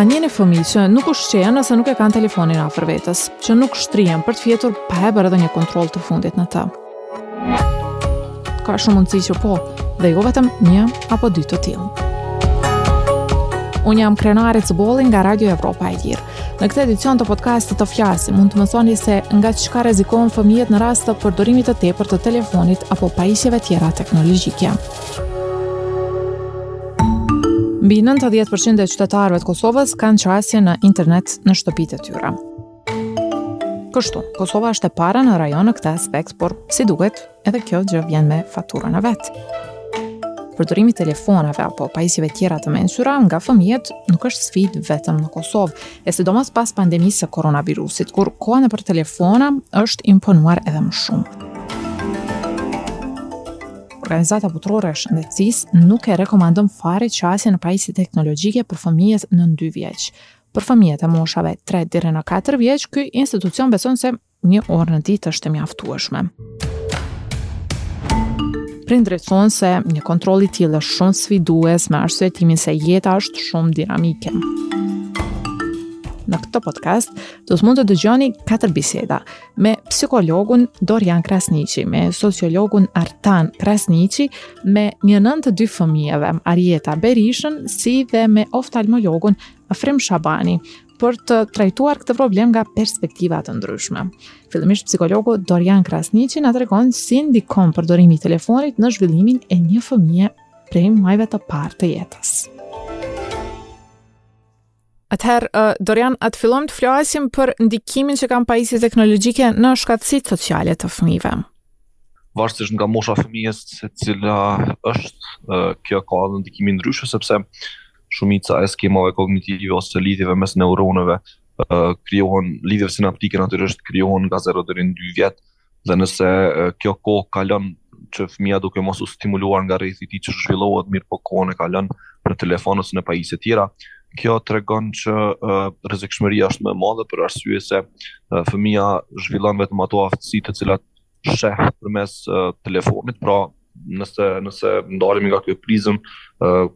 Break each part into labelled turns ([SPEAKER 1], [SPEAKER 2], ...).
[SPEAKER 1] A njihni fëmijë që nuk hushqehen nëse nuk e kanë telefonin afër vetes, që nuk shtrihen për të fjetur pa e bërë edhe një kontroll të fundit në të. Ka shumë mundësi që po, dhe jo vetëm një apo dy të tillë. Unë jam Krenare Cubolli nga Radio Evropa e Lirë. Në këtë edicion të podcastit Të flasim, mund të mësoni se nga çka rrezikohen fëmijët në rast të përdorimit të tepër të telefonit apo pajisjeve tjera teknologjike. Mbi 90% e qytetarëve të Kosovës kanë qasje në internet në shtëpitë e tyre. Kështu, Kosova është e para në rajon në këtë aspekt, por si duket, edhe kjo gjë vjen me faturën e vet. Përdorimi i telefonave apo pajisjeve tjera të mençura nga fëmijët nuk është sfidë vetëm në Kosovë, e sidomos pas pandemisë së koronavirusit, kur koha nëpër telefona është imponuar edhe më shumë. Organizata Botërore e Shëndetësisë nuk e rekomandon fare qasje në pajisje teknologjike për fëmijët nën 2 vjeç. Për fëmijët e moshave 3 deri në 4 vjeç, ky institucion beson se një orë në ditë është e mjaftueshme. Prindërit thonë se një kontroll i tillë është shumë sfidues me arsyetimin se jeta është shumë dinamike. Në këtë podcast do të mund të dëgjoni katër biseda me psikologun Dorian Krasniqi, me sociologun Artan Krasniqi, me një nënë të dy fëmijëve, Arjeta Berishën, si dhe me oftalmologun Afrim Shabani, për të trajtuar këtë problem nga perspektiva të ndryshme. Fillimisht psikologu Dorian Krasniqi na tregon si ndikon përdorimi i telefonit në zhvillimin e një fëmije prej muajve të parë të jetës. Atëherë, uh, Dorian, a të fillojmë të flasim për ndikimin që kanë pajisjet teknologjike në shkathtësitë sociale të fëmijëve.
[SPEAKER 2] Varësisht nga mosha e fëmijës se cila është, uh, kjo ka dhe ndikimin ndryshe, sepse shumica e skemave kognitive ose lidhjeve mes neuroneve uh, krijohen, lidhjeve sinaptike natyrisht krijohen nga 0 deri në 2 vjet, dhe nëse kjo kohë kalon që fëmija duke mos u stimuluar nga rrethi i tij që zhvillohet mirëpo kohën e kalon në telefon ose në pajisje tjera, kjo tregon që uh, rrezikshmëria është më e madhe për arsye se uh, fëmija zhvillon vetëm ato aftësi të cilat sheh përmes uh, telefonit, pra nëse nëse ndalemi nga ky prizëm,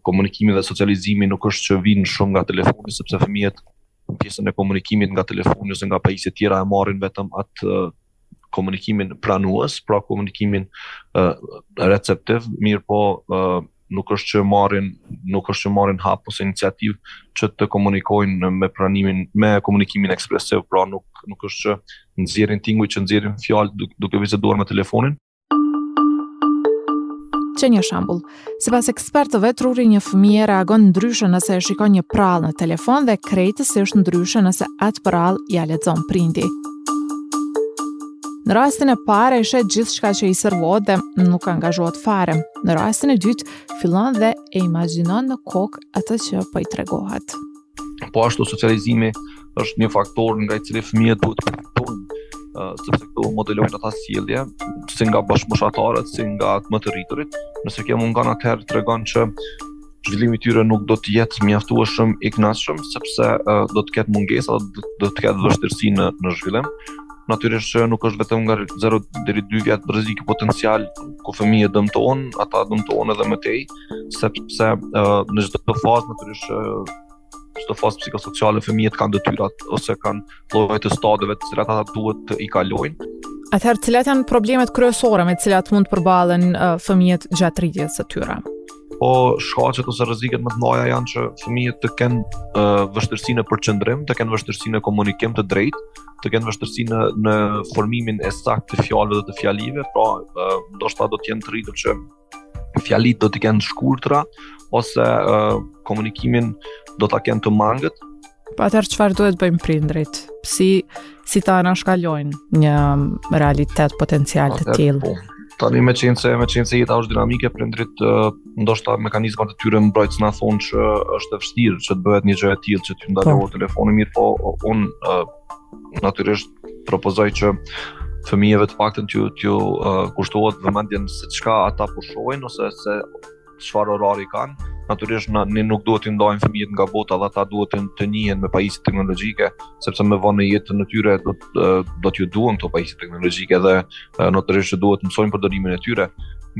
[SPEAKER 2] komunikimi dhe socializimi nuk është që vijnë shumë nga telefoni sepse fëmijët pjesën e komunikimit nga telefoni ose nga pajisjet tjera e marrin vetëm atë komunikimin pranues, pra komunikimin uh, receptiv, mirëpo uh, nuk është që marrin nuk është që marrin hap ose iniciativë që të komunikojnë me pra me me komunikimin ekspresiv, pra nuk nuk është që nxjerrin tinguj që nxjerrin fjalë duke duke biseduar me telefonin,
[SPEAKER 1] Qe një shembull, sipas ekspertëve, truri i një fëmije reagon ndryshe nëse e shikon një prallë në telefon dhe krejtësisht ndryshe nëse atë prallë ia lexon prindi. Në rastin e parë e sheh gjithçka që i servohet dhe nuk angazhohet fare. Në rastin e dytë, fillon dhe e imagjinon në kokë atë që po i tregohet.
[SPEAKER 2] Po ashtu socializimi është një faktor nga i cili fëmijët duhet të përfitojnë, sepse kështu modelojnë ata sjellje, si nga bashkëmoshatarët, si nga ata më të rriturit. Nëse kjo mungon atëherë tregon që zhvillimi i tyre nuk do të jetë mjaftueshëm i kënaqshëm sepse uh, do të ketë mungesa, do, do të ketë vështirësi në në zhvillim. Natyrisht që nuk është vetëm nga 0 deri 2 vjet rrezik potencial ku fëmijët dëmtohen, ata dëmtohen edhe më tej. sepse uh, në çdo fazë natyrisht uh, çdo fazë psikosociale fëmijët kanë detyrat ose kanë lloje të stadeve të cilat ata duhet t'i kalojnë.
[SPEAKER 1] Atëherë cilat janë problemet kryesore me të cilat mund të përballen uh, fëmijët gjatë rritjes së tyre?
[SPEAKER 2] Po shkaqet ose rreziqet më të mëdha janë që fëmijët të kenë uh, vështirësi në përqendrim, të kenë vështirësi në komunikim të drejtë, të kenë vështirësi në në formimin e saktë të fjalëve dhe të fjalive, pra uh, ndoshta do të jenë të rritur që fjalitë do t'i kenë të shkurtra ose uh, komunikimin do ta kenë të mangët.
[SPEAKER 1] Po atëherë çfarë duhet të bëjnë prindrit? Si si ta anashkalojnë një realitet potencial të tillë? Po,
[SPEAKER 2] tani meqenëse meqenëse jeta është dinamike prindrit uh, ndoshta mekanizmat e tyre mbrojtës na thonë që është e vështirë që të bëhet një gjë e tillë që të ndalohet po. telefoni mirëpo unë uh, natyrisht Propozoj që fëmijëve të paktën t'ju t'ju uh, kushtohet vëmendje se çka ata po shohin ose se çfarë orari kanë. Natyrisht në, ne nuk duhet t'i ndajmë fëmijët nga bota dhe ata duhet të, të njihen me pajisje teknologjike, sepse më vonë në jetën e tyre do të do t'ju duhen këto pajisje teknologjike dhe natyrisht duhet të mësojnë përdorimin e tyre.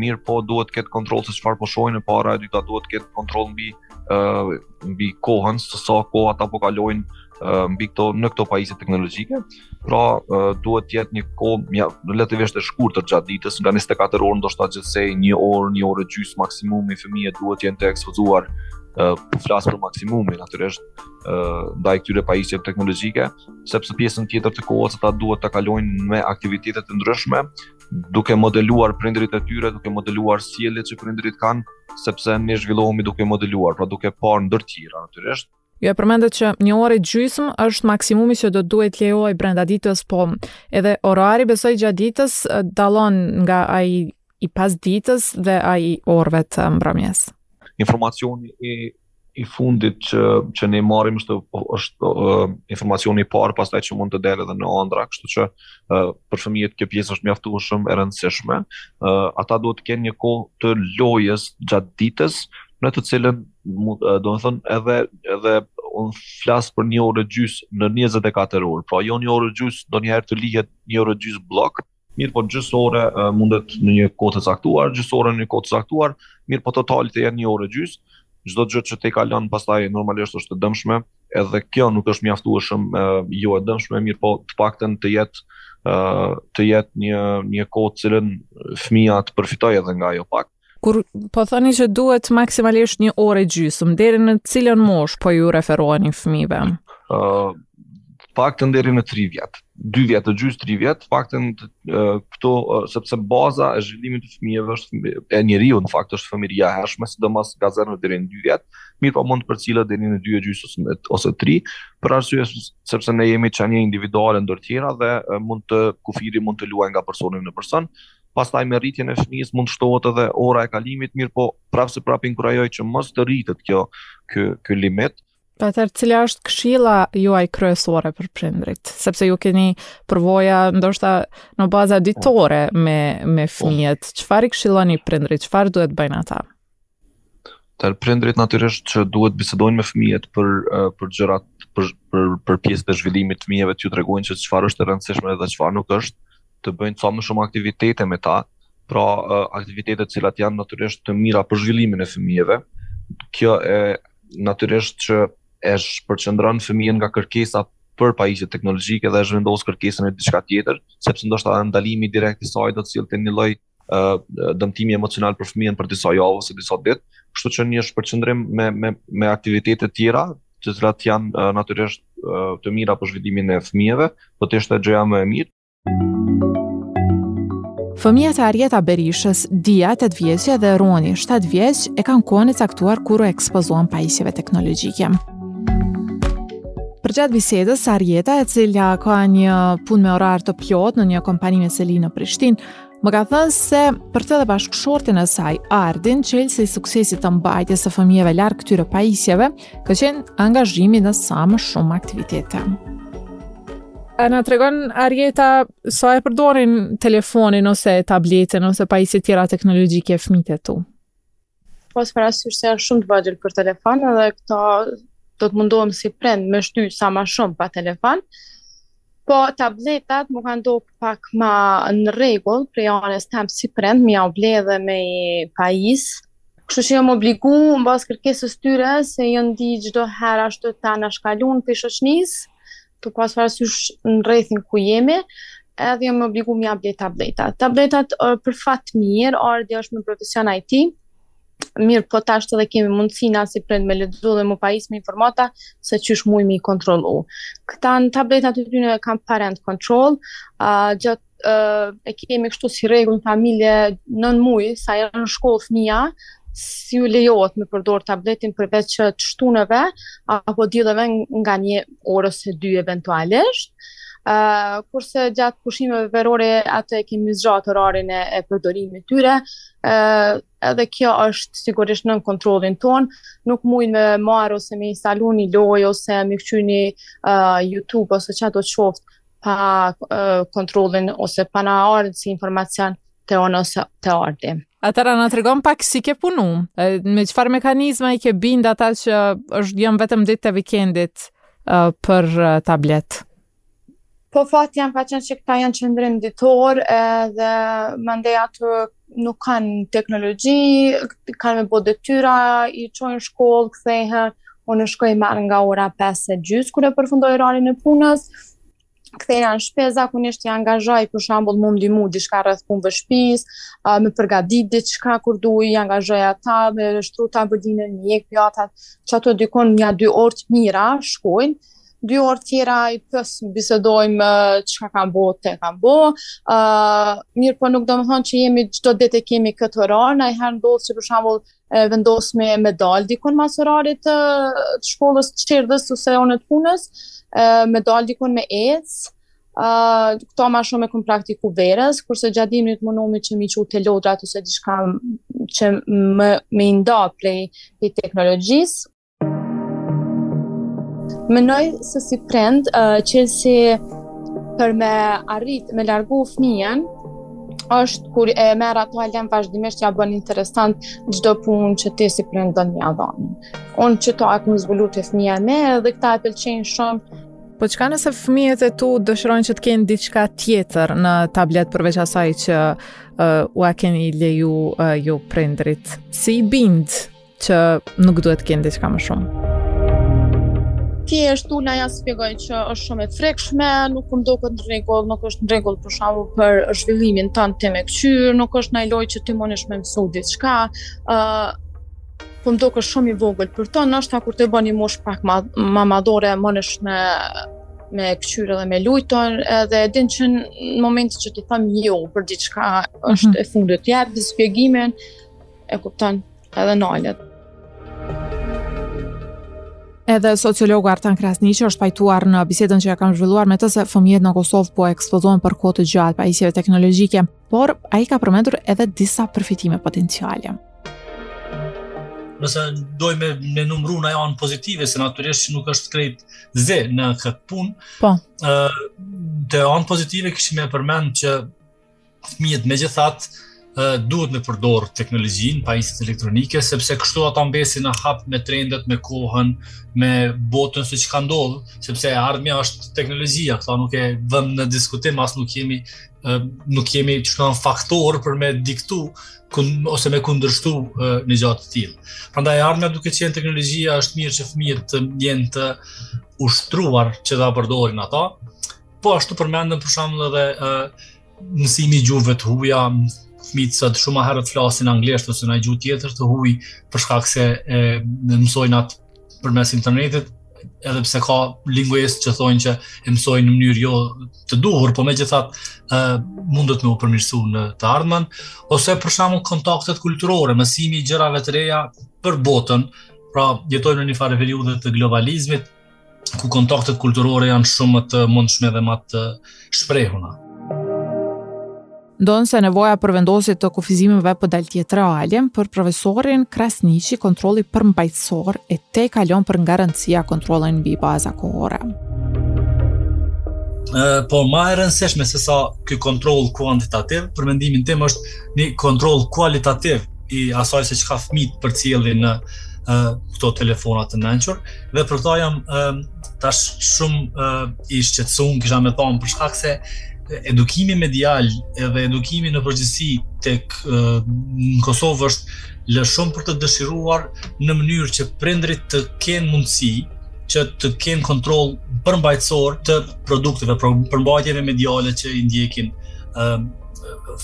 [SPEAKER 2] Mirëpo duhet të ketë kontroll se çfarë po shohin e para, e dyta duhet të ketë kontroll mbi uh, mbi kohën se sa kohë ata po kalojnë mbi këto në këto pajisje teknologjike. Pra, duhet të jetë një kohë mja relativisht e shkurtër gjatë ditës, nga 24 orë ndoshta gjithsej një orë, një orë gjys maksimumi fëmijët duhet të jenë të ekspozuar po flas për maksimumin natyrisht ndaj këtyre pajisjeve teknologjike, sepse pjesën tjetër të kohës ata duhet ta kalojnë me aktivitete të ndryshme, duke modeluar prindërit e tyre, duke modeluar sjelljet që prindërit kanë, sepse ne zhvillohemi duke modeluar, pra duke parë ndër tjera natyrisht.
[SPEAKER 1] Ju e përmendët që një orë e gjysmë është maksimumi që do të duhej të lejohej brenda ditës, po edhe orari besoj gjatë ditës dallon nga ai i pasditës dhe ai i orëve të mbrëmjes.
[SPEAKER 2] Informacioni i i fundit që që ne marrim është është uh, informacioni i parë pastaj që mund të dalë edhe në ëndrra, kështu që uh, për fëmijët kjo pjesë është mjaftueshëm e rëndësishme. Uh, ata duhet të kenë një kohë të lojës gjatë ditës në të cilën domethënë edhe edhe unë flas për një orë gjys në 24 orë pra jo një orë gjys ndonjëherë të lihet një orë gjys bllok mirëpo gjys orë mundet në një kohë të caktuar gjys orë në një kohë të caktuar mirëpo totali të jetë një orë gjys çdo gjë që tejkalon pastaj normalisht është e dëmshme edhe kjo nuk është mjaftueshëm jo e dëmshme mirëpo të paktën të jetë të jetë një një kohë të cilën fëmia të përfitojë edhe nga ajo pak
[SPEAKER 1] Kur po thoni që duhet maksimalisht një orë e gjysmë, deri në cilën moshë po ju referoheni fëmijëve?
[SPEAKER 2] Ëh, uh, paktën deri në 3 vjet. 2 vjet e gjys 3 vjet, paktën uh, këto uh, sepse baza e zhvillimit të fëmijëve ose e njeriut në fakt është fëmijëria e hershme, sidomos nga 0 deri në 2 vjet, mirëpo mund të përcillet deri në 2 e gjys ose ose 3, për arsye sepse ne jemi qenie individuale ndër tjera dhe uh, mund të kufiri mund të luajë nga personi në person. pastaj me rritjen e fëmijës mund të shtohet edhe ora e kalimit, mirëpo prapë se prapë inkurajoj që mos të rritet kjo ky ky limit.
[SPEAKER 1] Atëherë, cila është këshilla juaj kryesore për prindërit? Sepse ju keni përvoja ndoshta në baza ditore me me po. fëmijët. Çfarë i këshilloni prindërit? Çfarë duhet të bëjnë ata?
[SPEAKER 2] Atëherë prindërit natyrisht që duhet të bisedojnë me fëmijët për për gjërat për për për pjesën e zhvillimit të fëmijëve t'u tregojnë se çfarë është e rëndësishme dhe çfarë nuk është, të bëjnë sa më shumë aktivitete me ta, pra aktivitete të cilat janë natyrisht të mira për zhvillimin e fëmijëve. Kjo natyrisht që e shpërqendron fëmijën nga kërkesa për pajisje teknologjike dhe e zhvendos kërkesën te diçka tjetër, sepse ndoshta ndalimi direkt i saj do të sillte një lloj dëmtimi emocional për fëmijën për disa javë ose disa ditë, kështu që një shpërqendrim me me me aktivitete të tjera, të cilat janë natyrisht të mira për zhvillimin e fëmijëve, do të ishte gjëja më e mirë.
[SPEAKER 1] Fëmijët e Arjeta Berishës, Dija, 8 vjeçe dhe Roni, 7 vjeç, e kanë kohën e caktuar kur u ekspozohen pajisjeve teknologjike. Përgjatë bisedës, Arjeta, e cila ka një punë me orar të plotë në një kompani me seli në Prishtinë, Më ka thënë se për të dhe bashkëshortin e saj, Ardin, çelësi i suksesit të mbajtjes së fëmijëve larg këtyre pajisjeve, ka qenë angazhimi në sa më shumë aktivitete. A na tregon Arjeta sa e përdorin telefonin ose tabletin ose pajisje tjera teknologjike fmijtë e tu?
[SPEAKER 3] Tu pas parasysh se janë shumë të vegjël për telefon edhe këta do të mundohem si prind me shty sa ma shumë pa telefon. Po tabletat m'u kanë dok pak ma në rregull prej anës teme si prind, me jau ble edhe me i pajis. Kështu që jam obligu në bazë të kërkesës tyre se janë ndi çdo herë ashtu të anashkalun prej shoqnisë. tu pas parasysh rrethin ku jemi, edhe jam obligu me jau ble tableta. Tabletat uh, për fat mirë, Ardi është me profesion IT, mirëpo tash edhe kemi mundësi na si prind me lexu edhe m'u pajis me informata se qysh mujmë me i kontrollu. Këta në tabletat e tyne kanë parent control, uh, gjatë uh, e kemi kështu si rregull në familje nëntë muaj sa janë në shkollë fëmija s'iu lejohet me përdor tabletin përveç të shtuneve apo të dieleve nga një orë ose dy eventualisht. Uh, kurse gjatë pushimeve verore atë e kemi zgjatë orarin e, e përdorimit të tyre, uh, edhe kjo është sigurisht nën kontrollin tonë, nuk mujnë me marr ose me instalu një lojë ose me kqyr një uh, YouTube ose çka do qoftë pa kontrollin ose pa na ardhë si informacion te unë ose te
[SPEAKER 1] Ardi. Atëherë na tregon pak si ke punu, me çfarë mekanizma i ke bind ata që është, janë vetëm ditët e vikendit për tablet?
[SPEAKER 3] Po fati jem ka qenë që këta janë në qëndrim ditor edhe mandej aty nuk kanë teknologji, kanë me bo detyra, i çojnë në shkollë, kthehen, unë shkoj i marr nga ora 5 e gjysë, kur e përfundoj orarin e punës, kthehena në shpi, zakonisht i angazhoj, për shembull me m'ndihmu, diçka rreth punëve t'shpisë, uh, me përgatit diçka kur du, i angazhoj ata, me shtru tavolinën, m'i hjek pjatat, qato dikun nja dy orë të mira, shkojnë, dy orë tjera bisedojmë çka kanë bo, te kanë bo, uh, mirëpo nuk domethënë që jemi çdo ditë e kemi këtë orar, najherë ndodh që për shembull vendosim me dal dikun mas orarit të, të shkollës të qerdhës ose unë të punës, uh, me dal dikun me ecë, Uh, këto ma shumë e kemi praktiku verës, kurse gjatë dimrit munohemi që m'i çu te lodrat ose diçka që me, me i nda prej, prej teknologjisë, Mendoj se si prind, çelësi për me arrit, me largu fëmijën, është kur e merr atë a e len vazhdimisht ja bën interesant çdo punë që ti si prend don, ja don. Unë qita e kam zbulu te fëmija jem edhe këta e pëlqejnë shumë.
[SPEAKER 1] Po çka nëse fëmijët e tu dëshirojnë që të kenë diçka tjetër në tablet përveç asaj që uh, ua keni leju uh, ju prindërit? Si i bind që nuk duhet të kenë diçka më shumë.
[SPEAKER 3] Ti e shtu ia spjegoj që është shumë e frikshme, nuk më do këtë në rregull, nuk është në rregull për shembull për zhvillimin tëndin me këqyrë, nuk është naj lojë që ti munesh me mësu diçka, uh, po mendoj që është shumë i vogël për të, nështë ta kur të bon ni moshë pak ma, ma madhore, munesh me këqyre dhe me lujt, edhe e din që në moment që të them jo për diçka është mm -hmm. e fundit, jep dhe spjegimin, E kupton edhe nalet.
[SPEAKER 1] Edhe sociologu Artan Krasniqi është pajtuar në bisedën që e kam zhvilluar me të se fëmijët në Kosovë po ekspozohen për kohë të gjatë pajisjeve teknologjike, por ai ka përmendur edhe disa përfitime potenciale.
[SPEAKER 4] Nëse doj me, me numru naj anë pozitive, se natyrisht që nuk është krejt zi në këtë punë,
[SPEAKER 1] po.
[SPEAKER 4] te ana pozitive kishim me përmend që Fëmijët megjithatë duhet me përdor teknologjinë, pajisjet elektronike, sepse kështu ata mbesin në hap me trendet, me kohën, me botën se çka ndodh, sepse e ardhmja është teknologjia, këtë nuk e vëmë në diskutim, as nuk jemi nuk jemi çfarë faktori për me diktu kun, ose me kundërshtu një gja të tillë. Prandaj e ardhmja duke qenë teknologjia është mirë që fëmijët të jenë të ushtruar që ta përdorin atë, Po ashtu përmenden për shembull edhe uh, mësimi i gjuhëve të huaja, fëmijët sot shumë ma herët flasin anglisht ose naj gjuhë tjetër të huaj për shkak se e, mësojnë atë përmes internetit edhe pse ka linguistë që thonë që e mësojnë në mënyrë jo të duhur, por megjithatë ë mundet me u përmirësu në të ardhmen ose për shembull kontaktet kulturore, mësimi i gjërave të reja për botën, pra jetojmë në një farë periudhe të globalizmit, ku kontaktet kulturore janë shumë më të mundshme dhe më të
[SPEAKER 1] shprehuna. Ndonëse nevoja për vendosje të kufizimeve po del të jetë reale, për profesorin Krasniqi kontrolli përmbajtësor e tejkalon për nga rëndësia kontrollin mbi baza kohore.
[SPEAKER 4] Po, ma e rëndësishme se sa ky kontroll kuantitativ, për mendimin tim është një kontroll kualitativ i asaj se çka fmijt përcjellin në këto telefona të mençur, Dhe për kta jam tash shumë i shqetësum, kisha me thonë për shkak se edukimi medial edhe edukimi në përgjithësi tek në Kosovë është lë shumë për të dëshiruar në mënyrë që prindrit të kenë mundësi që të kenë kontroll përmbajtësor të produkteve, për përmbajtjeve mediale që i ndjekin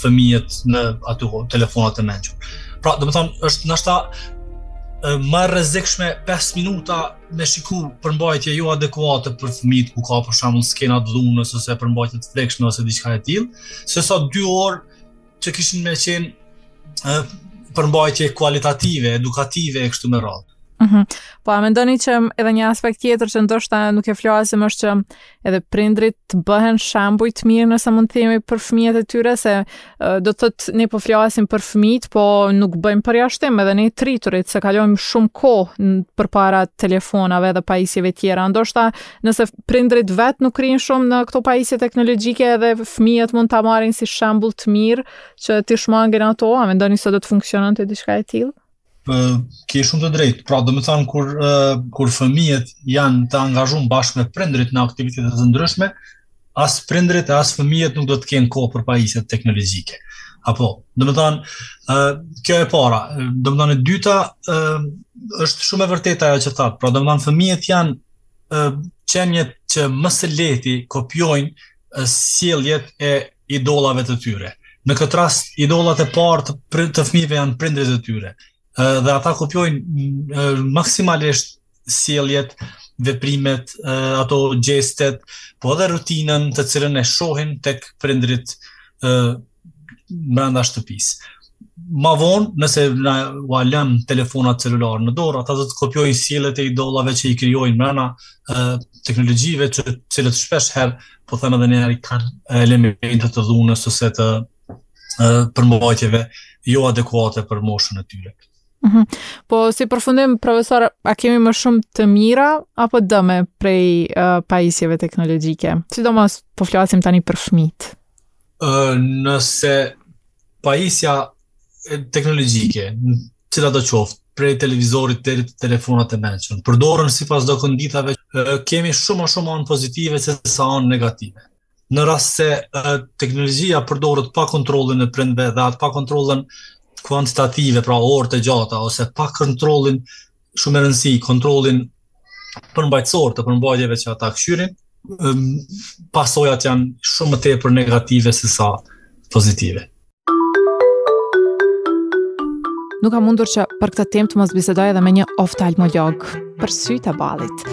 [SPEAKER 4] fëmijët në ato telefonat e mençur. Pra, domethënë, është ndoshta ma e rrezikshme 5 minuta me shiku përmbajtje jo adekuate për fëmijët ku ka për shembull skena të dhunës ose përmbajtje të frikshme ose diçka e tillë, se sa 2 orë që kishin me qenë përmbajtje kualitative, edukative e kështu me radhë.
[SPEAKER 1] Mm -hmm. Po, a mendoni që edhe një aspekt tjetër që ndoshta nuk e flasim është që edhe prindrit të bëhen shembuj të mirë nëse mund të themi për fëmijët e tyre se do të thotë ne po flasim për fëmijët, po nuk bëjmë përjashtim edhe ne të rriturit se kalojmë shumë kohë përpara telefonave dhe pajisjeve tjera. Ndoshta nëse prindrit vet nuk rrin shumë në këto pajisje teknologjike edhe fëmijët mund ta marrin si shembull të mirë që t'i shmangin ato, a mendoni se do të funksiononte diçka e tillë?
[SPEAKER 4] Ke shumë të drejtë. Pra, domethënë kur kur fëmijët janë të angazhuar bashkë me prindërit në aktivitete të ndryshme, as prindërit e as fëmijët nuk do të kenë kohë për pajisjet teknologjike. Apo, domethënë, ë kjo e para, domethënë e dyta, ë është shumë e vërtetë ajo që thatë. Pra, domethënë fëmijët janë ë qeniet që më së lehti kopjojnë sjelljet e idolave të tyre. Në këtë rast, idolat e parë të, të fëmijëve janë prindërit e tyre. Dhe ata kopjojnë maksimalisht sjelljet, veprimet, ato gjestet, po edhe rutinën të cilën e shohin tek prindërit ë brenda shtëpisë. Ma vonë, nëse na ua lëm telefonat celularë në dorë, ata do të kopjojnë sjelljet e idolave që i krijojnë brenda teknologjive që të cilat shpesh herë po them edhe një herë kanë elemente të dhunës ose të përmbajtjeve jo adekuate për moshën e tyre.
[SPEAKER 1] Mm -hmm. Po si përfundim profesor, a kemi më shumë të mira apo dëme prej uh, pajisjeve teknologjike? Sidomos po flasim tani për fëmijët.
[SPEAKER 4] Ë uh, nëse pajisja teknologjike Cilado qoftë, prej televizorit deri te telefonat e mençur, përdoren sipas do konditave, kemi shumë më shumë anë pozitive se sa anë negative. Në rast se teknologjia përdoret pa kontrollin e prindve dhe atë pa kontrollin kuantitative, pra orë të gjata ose pa kontrollin shumë e rëndësi, kontrollin përmbajtësor të përmbajtjeve që ata kqyrin, pasojat janë shumë më tepër negative se sa pozitive.
[SPEAKER 1] Nuk kam mundur që për këtë temë të mos bisedoj edhe me një oftalmolog për sytë e ballit.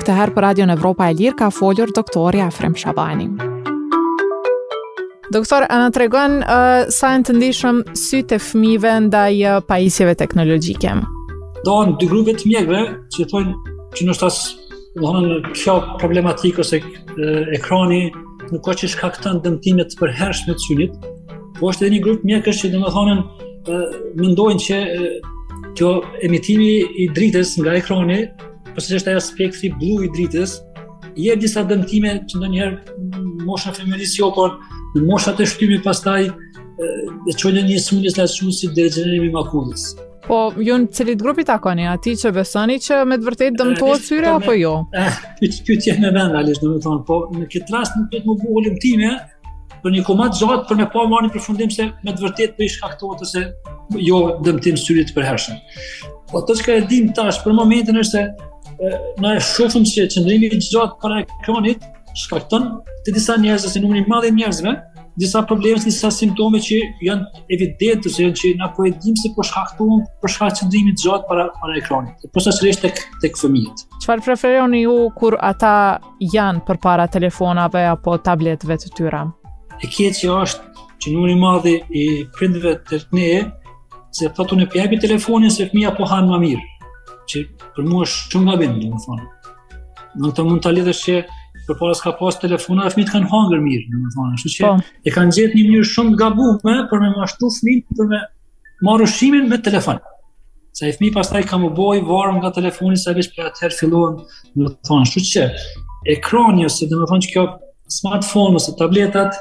[SPEAKER 1] Këtë herë për Radion Evropa e Lirë ka folur doktori Afrem Shabani. Doktor, a na tregon uh, sa janë të ndjeshëm sytë e fëmijëve ndaj uh, pajisjeve teknologjike?
[SPEAKER 5] Janë dy grupe të mjekëve që thonë që nuk është domethënë kjo problematikë ose ekrani nuk është që shkakton dëmtime të përhershme të synit, po është edhe një grup mjekësh që domethënë mendojnë që kjo emitimi i dritës nga ekrani, pasi është ajo spektri blu i dritës, Jep disa dëmtime që ndonjëherë moshën e fëmijërisë jo, por në moshat e shtyme pastaj e çojnë një sëmundje të shumë si degjenerimi i makulës.
[SPEAKER 1] Po, ju në cilit grupi i takoni, atij që besoni që me të vërtetë dëmtohet syri, apo jo?
[SPEAKER 5] Këtë jetë me vend, realisht, domethënë, po në këtë rast në këtë me bo hulumtime, për një kohë ma t'gjatë për me marrë një përfundim se me të vërtetë po i shkaktohet ose jo dëmtim syrit përhershëm. Po ato çka e dim tash për momentin është se ne e shofim që qëndrimi i gjatë para ekranit shkakton te disa njerëz ose numri i madh i njerëzve, disa probleme, disa simptome që janë evidente se janë që na po e dim se po shkaktohen për shkak të qëndrimit të gjatë para para ekranit. Po sërish tek tek fëmijët.
[SPEAKER 1] Çfarë preferoni ju kur ata janë përpara telefonave apo tabletëve të tyra.
[SPEAKER 5] E keqe është që numri i madh i prindërve te ne, thotë po ia jepi telefonin se fëmija po han ma mirë, që për mu është shumë gabim, domethënë. Në të mund të lidhë që përpara s'ka pas telefona, e fëmijët kanë hangër mirë, domethënë. Ashtu që po e kanë gjet një mënyrë shumë të gabume për me mashtru fëmijët, për me marrë ushqimin me telefon. Se ai fëmi pastaj ka me u bo i varun nga telefoni, sa vishë për atëherë fillon, domethënë. Ashtu që ekrani ose domethënë që kjo smartphone ose tabletat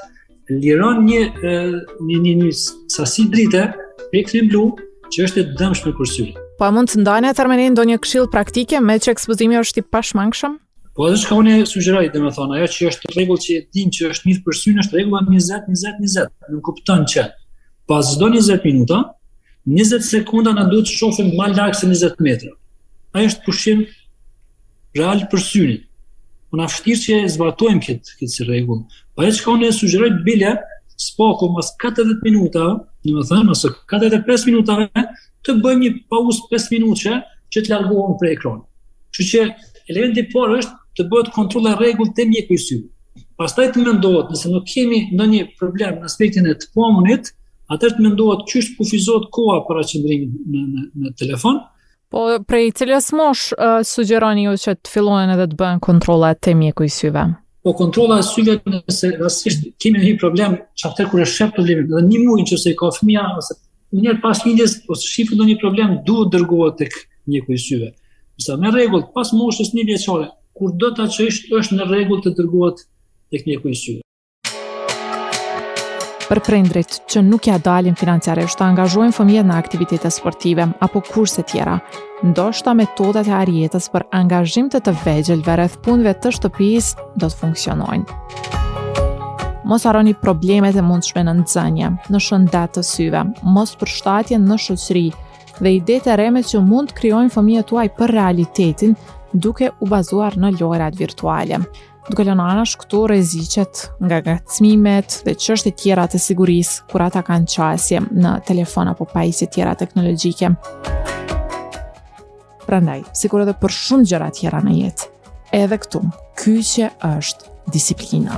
[SPEAKER 5] liron një, një, një, një sasi drite, spektrin blu, që është e dëmshme për sy.
[SPEAKER 1] Po a mund të ndajmë me ne ndonjë këshillë praktike meqë ekspozimi është i pashmangshëm?
[SPEAKER 5] Po ajo çka unë e sugjeroj, domethënë, ajo që është rregull që e dimë që është mirë për synë, është rregulla 20-20-20. Nënkupton që Pas çdo 20 minuta, 20 sekonda na duhet të shofim ma larg se 20 metra. Ai është pushim real për syrin. Po asht vështirë që e zbatojmë këtë këtë si rregull. Po ajo çka unë sugjeroj bile, së paku mas 40 minuta, domethënë, mas 45 minutave, të bëjmë një pauzë 5 minutëshe që të largohem prej ekranit. Që që elementi i parë është të bëhet kontrolla e rregullt te mjeku i syve. Pastaj të mendohet, nëse nuk kemi ndonjë problem në aspektin e të pamunit, atëherë të mendohet qysh kufizohet koha për qëndrimin në, në, në telefon.
[SPEAKER 1] Po prej cilës moshë uh, sugjeroni ju që të fillohen edhe të bëhen kontrolla te mjeku i syve?
[SPEAKER 5] Po kontrolla e syve nëse rastisht kemi një problem që atë kur e sheh problemin edhe një muaj nëse ka fëmija ose menjëherë pas lindjes nëse shifet ndonjë problem duhet dërgohet tek mjeku i syve. Nëse me rregull pas moshës njëvjeçare Kur do ta çojsh, është në rregull të dërgohet tek një kryqëzim.
[SPEAKER 1] Për prindërit që nuk ia dalin financiarisht të angazhojnë fëmijët në aktivitete sportive apo kurse tjera, ndoshta metodat e Arjetës për angazhim të të vegjelve rreth punëve të shtëpisë do të funksionojnë. Mos harroni problemet e mundshme në nxënje, në shëndet të syve, mos përshtatjen në shoqëri, dhe idetë e rreme që mund të krijojnë fëmijët tuaj për realitetin duke u bazuar në lojërat virtuale. Duke lënë anash këtu rreziqet nga ngacmimet dhe çështje tjera të sigurisë kur ata kanë qasje në telefon apo pajisje tjera teknologjike. Prandaj, sikur edhe për shumë gjëra tjera në jetë, edhe këtu, kyçe është disiplina.